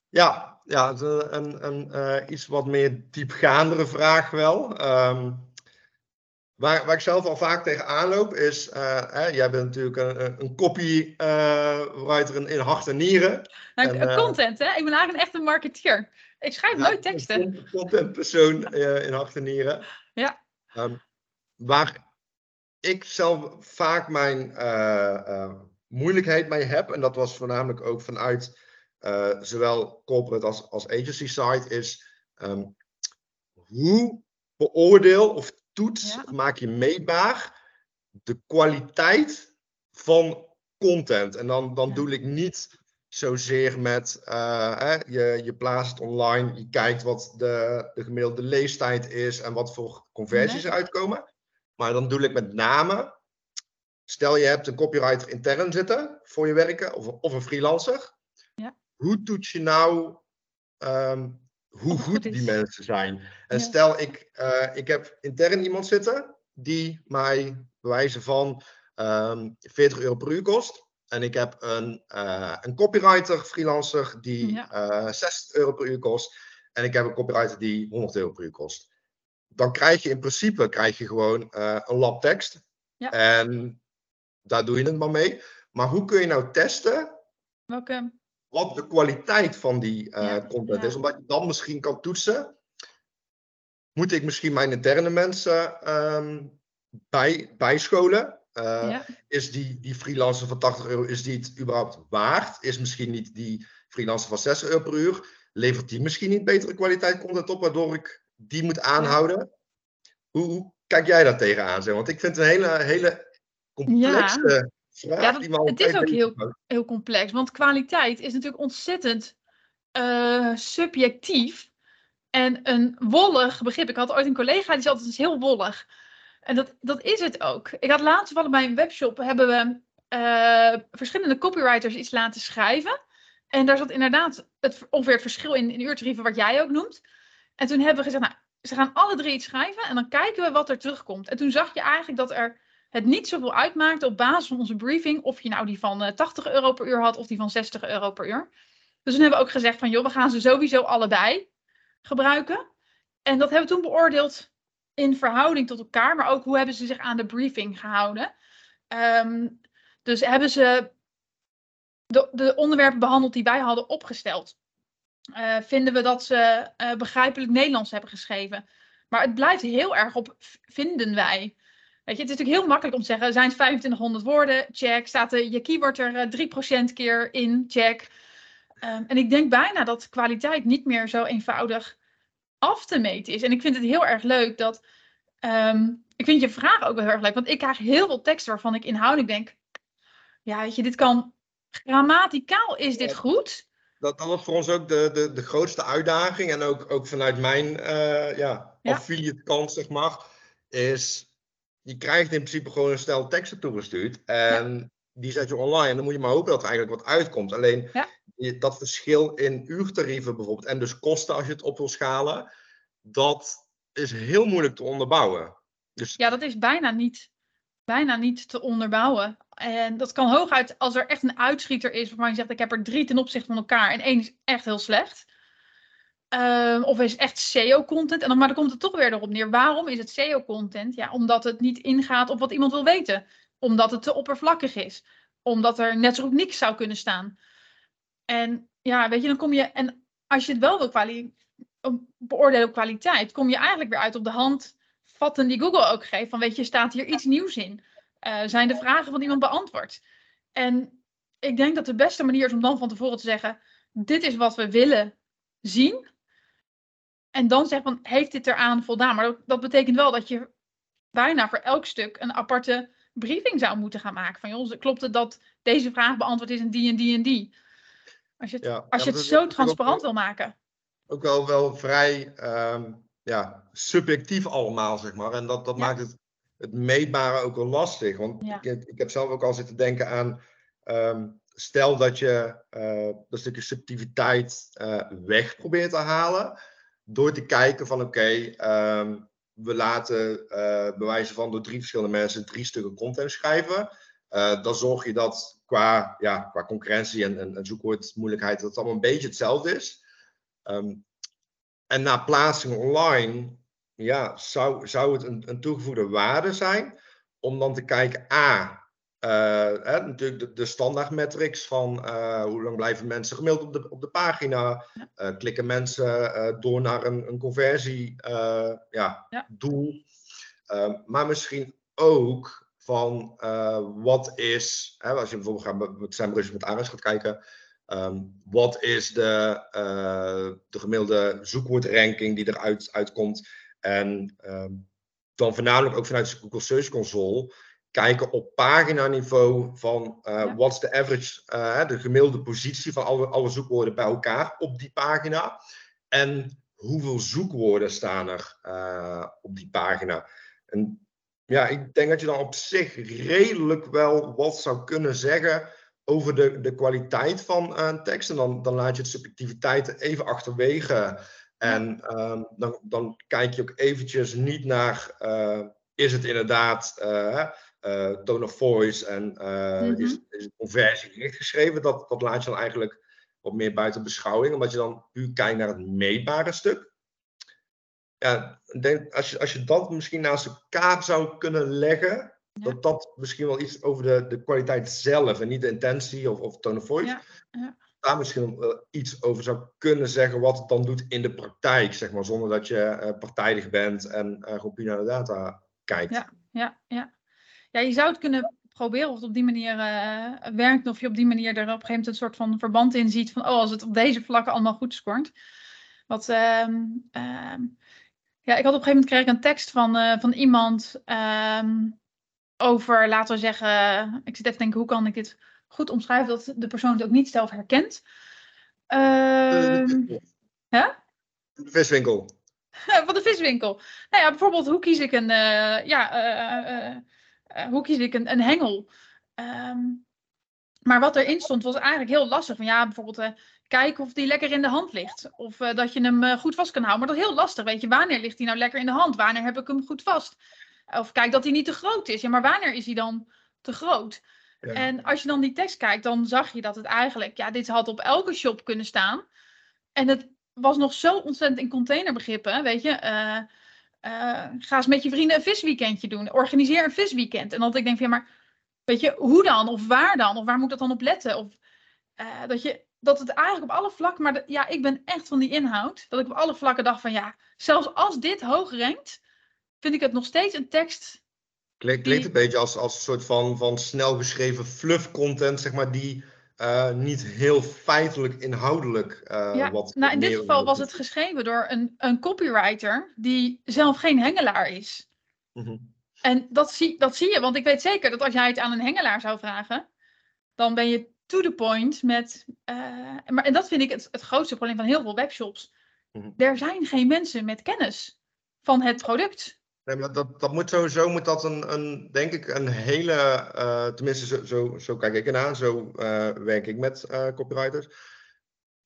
Ja, ja een, een, een iets wat meer diepgaandere vraag wel. Um, Waar, waar ik zelf al vaak tegen aanloop is, uh, hè, jij bent natuurlijk een, een copywriter in, in hart en nieren.
Nou, en, uh, content, hè? Ik ben eigenlijk echt een marketeer. Ik schrijf nooit teksten.
Een contentpersoon uh, in hart en nieren.
Ja.
Um, waar ik zelf vaak mijn moeilijkheid mee heb, en dat was voornamelijk ook vanuit zowel corporate als, als agency side, is um, hoe beoordeel of toets, maak je meetbaar de kwaliteit van content. En dan, dan doe ik niet zozeer met uh, hè, je, je plaatst online, je kijkt wat de, de gemiddelde leestijd is en wat voor conversies eruit komen. Maar dan doe ik met name, stel je hebt een copywriter intern zitten voor je werken of, of een freelancer.
Ja.
Hoe toets je nou um, hoe goed die mensen zijn. En stel, ik, uh, ik heb intern iemand zitten die mij bewijzen van um, ehm, 40 euro per uur kost. En ik heb een, uh, een copywriter, freelancer, die ja. uh, 60 euro per uur kost. En ik heb een copywriter die 100 euro per uur kost. Dan krijg je in principe krijg je gewoon een lab tekst.
Ja.
En daar doe je het maar mee. Maar hoe kun je nou testen?
Welke
wat de kwaliteit van die uh, content is. Omdat je dan misschien kan toetsen. Moet ik misschien mijn interne mensen um, bij, bijscholen? Uh, ja. Is die, die freelancer van 80 euro, is die het überhaupt waard? Is misschien niet die freelancer van 60 euro per uur? Levert die misschien niet betere kwaliteit content op, waardoor ik die moet aanhouden? Hoe, hoe, kijk jij daar tegenaan? Zeg? Want ik vind het een hele, hele complexe
ja, het is ook heel, heel complex. Want kwaliteit is natuurlijk ontzettend uh, subjectief. En een wollig begrip. Ik had ooit een collega die zei altijd, is heel wollig. En dat, dat is het ook. Ik had laatst vallen bij een webshop, hebben we uh, verschillende copywriters iets laten schrijven. En daar zat inderdaad het, ongeveer het verschil in, in uurtarieven wat jij ook noemt. En toen hebben we gezegd, nou, ze gaan alle drie iets schrijven en dan kijken we wat er terugkomt. En toen zag je eigenlijk dat er het niet zoveel uitmaakte op basis van onze briefing of je nou die van 80 eh, euro per uur had of die van 60 euro per uur. Dus toen hebben we ook gezegd van joh, we gaan ze sowieso allebei gebruiken. En dat hebben we toen beoordeeld in verhouding tot elkaar, maar ook hoe hebben ze zich aan de briefing gehouden. Um, dus hebben ze de, de, onderwerpen behandeld die wij hadden opgesteld. Uh, vinden we dat ze uh, begrijpelijk Nederlands hebben geschreven. Maar het blijft heel erg op vinden wij. Weet je, het is natuurlijk heel makkelijk om te zeggen, zijn het 2500 woorden? Check. Staat de, je keyword er 3% eh, keer in? Check. Um, en ik denk bijna dat kwaliteit niet meer zo eenvoudig af te meten is. En ik vind het heel erg leuk dat. Um, ik vind je vraag ook wel heel erg leuk, want ik krijg heel veel teksten waarvan ik inhoudelijk denk. Ja, weet je, dit kan. Grammaticaal is dit goed.
Dat, dat was voor ons ook de, de, de grootste uitdaging. En ook, ook vanuit mijn uh, ja, ja. affiliate kant, zeg maar. Is je krijgt in principe gewoon een stel teksten toegestuurd. En die zet je online. En dan moet je maar hopen dat er eigenlijk wat uitkomt. Alleen dat verschil in uurtarieven bijvoorbeeld. En dus kosten als je het op wil schalen. Dat is heel moeilijk te onderbouwen. Dus...
Ja, dat is bijna niet, bijna niet te onderbouwen. En dat kan hooguit als er echt een uitschieter is. Waarvan je zegt ik heb er drie ten opzichte van elkaar. En één is echt heel slecht. Um, of is echt SEO-content? En dan, maar dan komt het toch weer erop neer. Waarom is het SEO-content? Ja, omdat het niet ingaat op wat iemand wil weten. Omdat het te oppervlakkig is. Omdat er net zo goed niks zou kunnen staan. En ja, weet je, dan kom je. En als je het wel wil beoordelen op kwaliteit, kom je eigenlijk weer uit op de handvatten die Google ook geeft. Van weet je, staat hier iets nieuws in? Uh, zijn de vragen van iemand beantwoord? En ik denk dat de beste manier is om dan van tevoren te zeggen: dit is wat we willen zien. En dan zeg van, heeft dit eraan voldaan? Maar dat, dat, betekent wel dat je bijna voor elk stuk een aparte briefing zou moeten gaan maken. Van jongens, klopt het dat deze vraag beantwoord is en die en die en die? Als je het, als je het zo transparant wil maken.
ook wel, wel vrij ehm, ja, subjectief allemaal, zeg maar. En dat, dat maakt het, het meetbare ook wel lastig. Want ik, ik, heb zelf ook al zitten denken aan, ehm, stel dat je uh, dat stukje subjectiviteit uh, weg probeert te halen, door te kijken van oké, ehm, we laten uh, bewijzen van door drie verschillende mensen drie stukken content schrijven. dan zorg je dat qua, ja, qua concurrentie en, en, en zoekwoordmoeilijkheid dat het allemaal een beetje hetzelfde is. Um, en na plaatsing online, ja, zou, zou het een, een toegevoegde waarde zijn om dan te kijken, A, hè, natuurlijk de, de standaard metrics van uh, hoe lang blijven mensen gemaild op de, op de pagina, uh, klikken mensen door naar een, een conversie ja, ja. doel, ehm, maar misschien ook van wat is, hè, als je bijvoorbeeld gaat met SEMrush met Ares gaat kijken, Um, wat is de, uh, de gemiddelde zoekwoordranking die eruit uitkomt? En um, dan voornamelijk ook vanuit Google Search Console kijken op paginaniveau van uh, ja. wat is de average, uh, de gemiddelde positie van alle, alle zoekwoorden bij elkaar op die pagina. En hoeveel zoekwoorden staan er op die pagina. En ja, ik denk dat je dan op zich redelijk wel wat zou kunnen zeggen over de, de kwaliteit van een tekst. En dan, dan laat je het subjectiviteit even achterwege. En um, dan, dan kijk je ook eventjes niet naar, is het inderdaad uh, tone of voice en mm -hmm. is, is het conversiegericht geschreven? Dat, dat laat je dan eigenlijk wat meer buiten beschouwing, omdat je dan puur kijkt naar het meetbare stuk. Ja, denk, als, je, als je dat misschien naast elkaar zou kunnen leggen, dat dat misschien wel iets over de, de kwaliteit zelf en niet de intentie of, of tone of voice. Ja. Ja. Daar misschien wel iets over zou kunnen zeggen wat het dan doet in de praktijk, zeg maar, zonder dat je uh, partijdig bent en uh, gewoon puur naar de data kijkt.
Ja, ja, ja. Ja, je zou het kunnen proberen of het op die manier uh, werkt, of je op die manier er op een gegeven moment een soort van verband in ziet van, oh, als het op deze vlakken allemaal goed scoort. Wat, um, um, ja, ik had op een gegeven moment kreeg ik een tekst van, van iemand. Um, over, laten we zeggen, ik zit even te denken, hoe kan ik dit goed omschrijven dat de persoon het ook niet zelf herkent? Uh,
huh? De viswinkel.
Van de viswinkel. Nou ja, bijvoorbeeld, hoe kies ik een, ja, uh, hoe kies ik een, een hengel? Um, maar wat erin stond was eigenlijk heel lastig. Van ja, bijvoorbeeld kijken of die lekker in de hand ligt. Of dat je hem goed vast kan houden. Maar dat is heel lastig. Weet je, wanneer ligt hij nou lekker in de hand? Wanneer heb ik hem goed vast? Of kijk dat hij niet te groot is. Ja, maar wanneer is hij dan te groot? En als je dan die tekst kijkt, dan zag je dat het eigenlijk, ja, dit had op elke shop kunnen staan. En het was nog zo ontzettend in containerbegrippen, weet je. Uh, ga eens met je vrienden een visweekendje doen. Organiseer een visweekend. En dat ik denk van, ja, maar weet je, hoe dan? Of waar dan? Of waar moet dat dan op letten? Of uh, dat, je, dat het eigenlijk op alle vlakken, maar de, ja, ik ben echt van die inhoud. Dat ik op alle vlakken dacht van, ja, zelfs als dit hoog rankt, vind ik het nog steeds een tekst.
Klinkt, klinkt een beetje als, als een soort van, van snel geschreven fluff content, zeg maar, die uh, niet heel feitelijk inhoudelijk uh,
ja, wat. Nou, in dit geval was het geschreven door een, een copywriter die zelf geen hengelaar is. Mm -hmm. En dat zie, dat zie je, want ik weet zeker dat als jij het aan een hengelaar zou vragen, dan ben je to the point met. Uh, maar, en dat vind ik het, het grootste probleem van heel veel webshops. Mm -hmm. Er zijn geen mensen met kennis van het product.
Nee, maar dat, dat moet sowieso moet dat een, een denk ik, een hele, uh, tenminste zo, zo, zo kijk ik ernaar, zo uh, werk ik met uh, copywriters,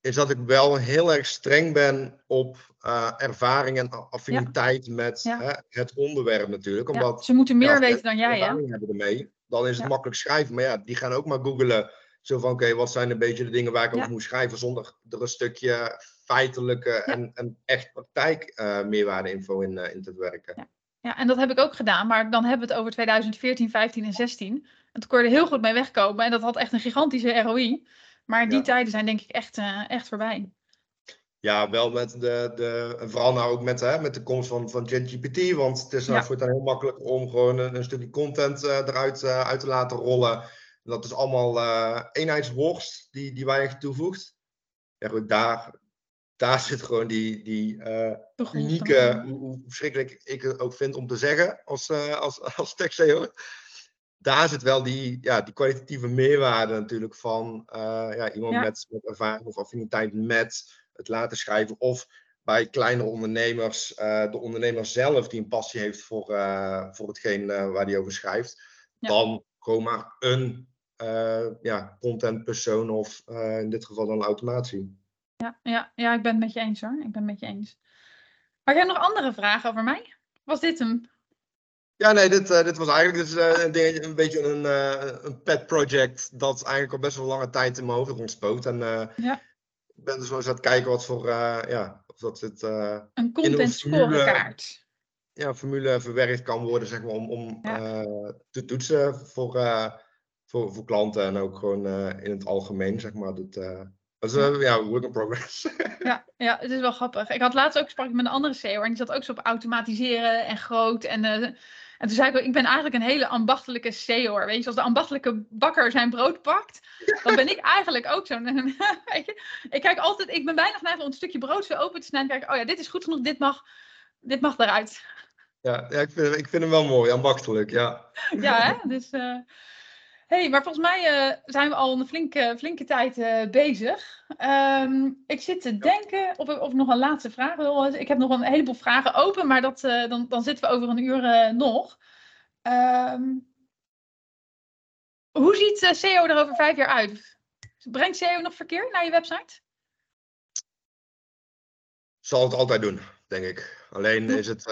is dat ik wel heel erg streng ben op ervaring en affiniteit ja. met ja. Het onderwerp natuurlijk. Omdat,
ja, ze moeten meer weten dan jij, hè?
hebben ermee, dan is het makkelijk schrijven. Maar ja, die gaan ook maar googelen. Zo van, oké, okay, wat zijn een beetje de dingen waar ik over moet schrijven, zonder er een stukje feitelijke en, en echt praktijk meerwaarde info in, in te werken.
Ja, en dat heb ik ook gedaan, maar dan hebben we het over 2014, 15 en 16. En toen kon je er heel goed mee wegkomen en dat had echt een gigantische ROI. Maar die ja. tijden zijn denk ik echt, uh, echt voorbij.
Ja, wel met de, de vooral nou ook met, hè, met de komst van, van ChatGPT, want het is nou ja. heel makkelijk om gewoon een, een stukje content uh, eruit uh, uit te laten rollen. En dat is allemaal eenheidsworst die, die weinig toevoegt. Ja goed, daar, daar zit gewoon die, die uh, unieke, hoe, hoe, verschrikkelijk ik het ook vind om te zeggen als, uh, als, als tekst Daar zit wel die, ja, die kwalitatieve meerwaarde natuurlijk van uh, ja, iemand Met, met ervaring of affiniteit met het laten schrijven. Of bij kleinere ondernemers, de ondernemer zelf die een passie heeft voor, voor hetgeen waar hij over schrijft. Dan gewoon maar een ja, contentpersoon of in dit geval dan automatie.
Ja, ja, ja, ik ben het met je eens hoor. Ik ben het met je eens. Maar jij nog andere vragen over mij? Was dit hem?
Ja, nee, dit, uh, dit was eigenlijk dus, uh, een, ding, een beetje een, uh, een pet project dat eigenlijk al best wel lange tijd in mijn hoofd rondspoot. En ja. ik ben dus wel eens aan het kijken wat voor, ja, of dat het...
een content scorekaart.
Ja, een formule verwerkt kan worden, zeg maar, om, om te toetsen voor, voor, voor klanten en ook gewoon in het algemeen, zeg maar. Dat, dat is uh, ja, work in progress.
ja, ja, het is wel grappig. Ik had laatst ook sprak ik met een andere CEO en die zat ook zo op automatiseren en groot. En, uh, en toen zei ik ook, ik ben eigenlijk een hele ambachtelijke CEO. Weet je, als de ambachtelijke bakker zijn brood pakt, dan ben ik eigenlijk ook zo'n... ik kijk altijd, ik ben bijna geneigd om een stukje brood zo open te snijden. Kijk, oh ja, dit is goed genoeg, dit mag, dit mag eruit.
Ja, ja ik, vind, ik vind hem wel mooi, ambachtelijk, ja.
ja, hè? dus... Uh, hey, maar volgens mij uh, zijn we al een flinke, flinke tijd uh, bezig. Um, ik zit te denken of ik, of ik nog een laatste vraag wil. Ik heb nog een heleboel vragen open, maar dat, uh, dan, dan zitten we over een uur nog. Um, hoe ziet SEO er over vijf jaar uit? Brengt SEO nog verkeer naar je website?
Zal het altijd doen, denk ik. Alleen is het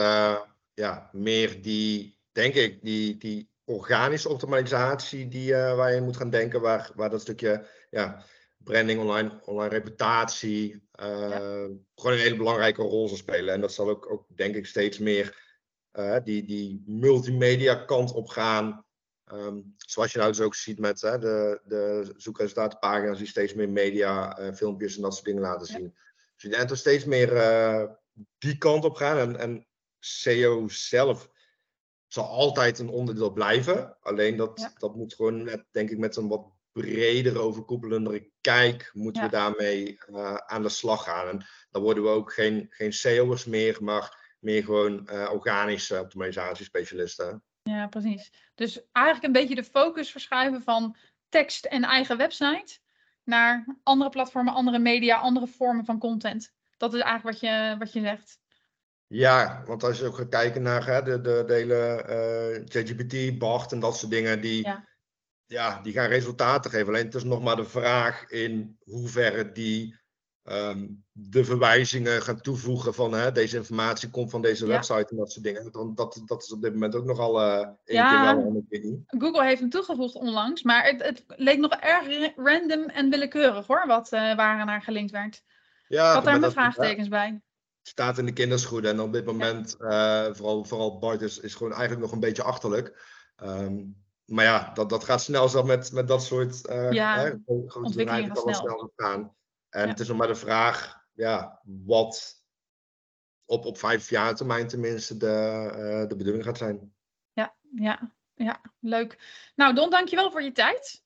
ja, meer die, denk ik, die, die organische optimalisatie die, uh, waar je moet gaan denken, waar, waar dat stukje ja, branding, online, online reputatie, uh, gewoon een hele belangrijke rol zal spelen. En dat zal ook, ook denk ik, steeds meer uh, die, die multimedia kant op gaan. Um, zoals je nou dus ook ziet met de, de zoekresultatenpagina's die steeds meer media, filmpjes en dat soort dingen laten zien. Ja. Dus je denkt er steeds meer die kant op gaan. En, en SEO zelf zal altijd een onderdeel blijven. Alleen dat, dat moet gewoon, net, denk ik, met een wat breder overkoepelendere kijk, moeten we daarmee uh, aan de slag gaan. En dan worden we ook geen, geen SEO'ers meer, maar meer gewoon uh, organische optimalisatiespecialisten.
Ja, precies. Dus eigenlijk een beetje de focus verschuiven van tekst en eigen website naar andere platformen, andere media, andere vormen van content. Dat is eigenlijk wat je, wat je zegt.
Ja, want als je ook gaat kijken naar hè, de, de, de hele eh, ChatGPT, BART en dat soort dingen, die, ja. ja. die gaan resultaten geven. Alleen het is nog maar de vraag in hoeverre die um, de verwijzingen gaan toevoegen van hè, deze informatie komt van deze website en dat soort dingen. Dat, dat, dat is op dit moment ook nogal uh, een ja, keer wel
Google heeft hem toegevoegd onlangs, maar het, het leek nog erg random en willekeurig hoor, wat uh, waar naar gelinkt werd. Ja, ik had daar mijn vraagtekens bij
staat in de kinderschoenen. En op dit moment, uh, vooral, vooral Bart is, is gewoon eigenlijk nog een beetje achterlijk. Um, maar ja, dat, dat gaat snel zo met, met dat soort uh,
ja, hè, ontwikkelingen kan snel. snel
gaan. En ja. het is nog maar de vraag, ja, wat op, op vijf jaar termijn tenminste de, uh, de bedoeling gaat zijn.
Ja, ja, ja, leuk. Nou Don, dankjewel voor je tijd.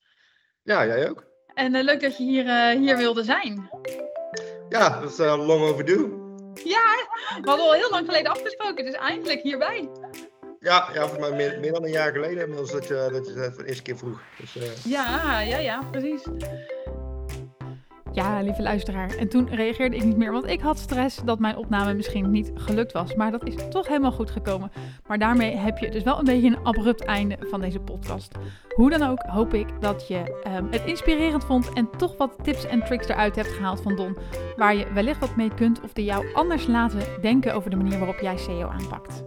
Ja, jij ook.
En leuk dat je hier, hier wilde zijn.
Ja, dat is long overdue.
Ja, we hadden al heel lang geleden afgesproken, dus eindelijk hierbij.
Ja, ja volgens mij meer, meer dan een jaar geleden inmiddels dat je, dat je het voor de eerste keer vroeg. Dus, uh...
Ja, ja, ja, precies. Ja, lieve luisteraar. En toen reageerde ik niet meer, want ik had stress dat mijn opname misschien niet gelukt was. Maar dat is toch helemaal goed gekomen. Maar daarmee heb je dus wel een beetje een abrupt einde van deze podcast. Hoe dan ook hoop ik dat je um, het inspirerend vond en toch wat tips en tricks eruit hebt gehaald van Don. Waar je wellicht wat mee kunt of die jou anders laten denken over de manier waarop jij SEO aanpakt.